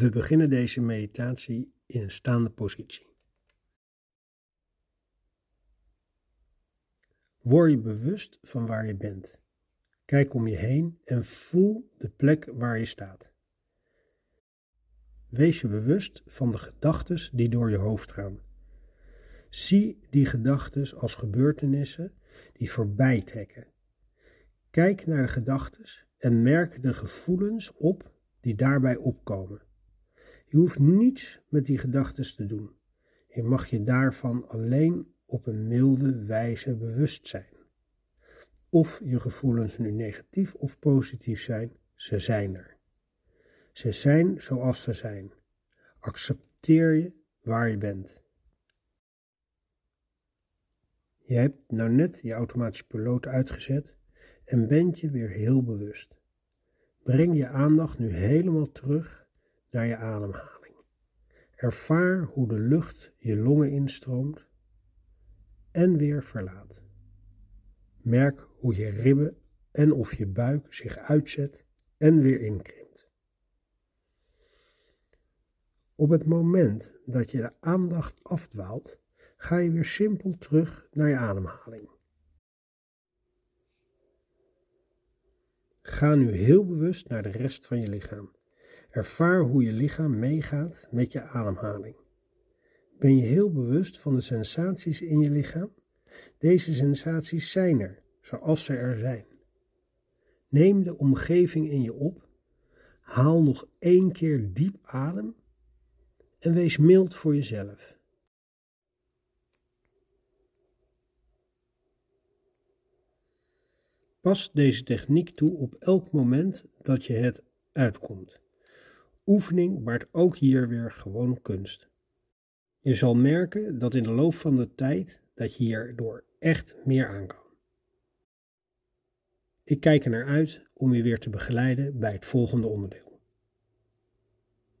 We beginnen deze meditatie in een staande positie. Word je bewust van waar je bent. Kijk om je heen en voel de plek waar je staat. Wees je bewust van de gedachten die door je hoofd gaan. Zie die gedachten als gebeurtenissen die voorbij trekken. Kijk naar de gedachten en merk de gevoelens op die daarbij opkomen. Je hoeft niets met die gedachten te doen. Je mag je daarvan alleen op een milde wijze bewust zijn. Of je gevoelens nu negatief of positief zijn, ze zijn er. Ze zijn zoals ze zijn. Accepteer je waar je bent. Je hebt nou net je automatische piloot uitgezet en bent je weer heel bewust. Breng je aandacht nu helemaal terug naar je ademhaling. Ervaar hoe de lucht je longen instroomt en weer verlaat. Merk hoe je ribben en of je buik zich uitzet en weer inkrimpt. Op het moment dat je de aandacht afdwaalt, ga je weer simpel terug naar je ademhaling. Ga nu heel bewust naar de rest van je lichaam. Ervaar hoe je lichaam meegaat met je ademhaling. Ben je heel bewust van de sensaties in je lichaam? Deze sensaties zijn er, zoals ze er zijn. Neem de omgeving in je op, haal nog één keer diep adem en wees mild voor jezelf. Pas deze techniek toe op elk moment dat je het uitkomt. Oefening baart ook hier weer gewoon kunst. Je zal merken dat in de loop van de tijd dat je hierdoor echt meer aan kan. Ik kijk er naar uit om je weer te begeleiden bij het volgende onderdeel.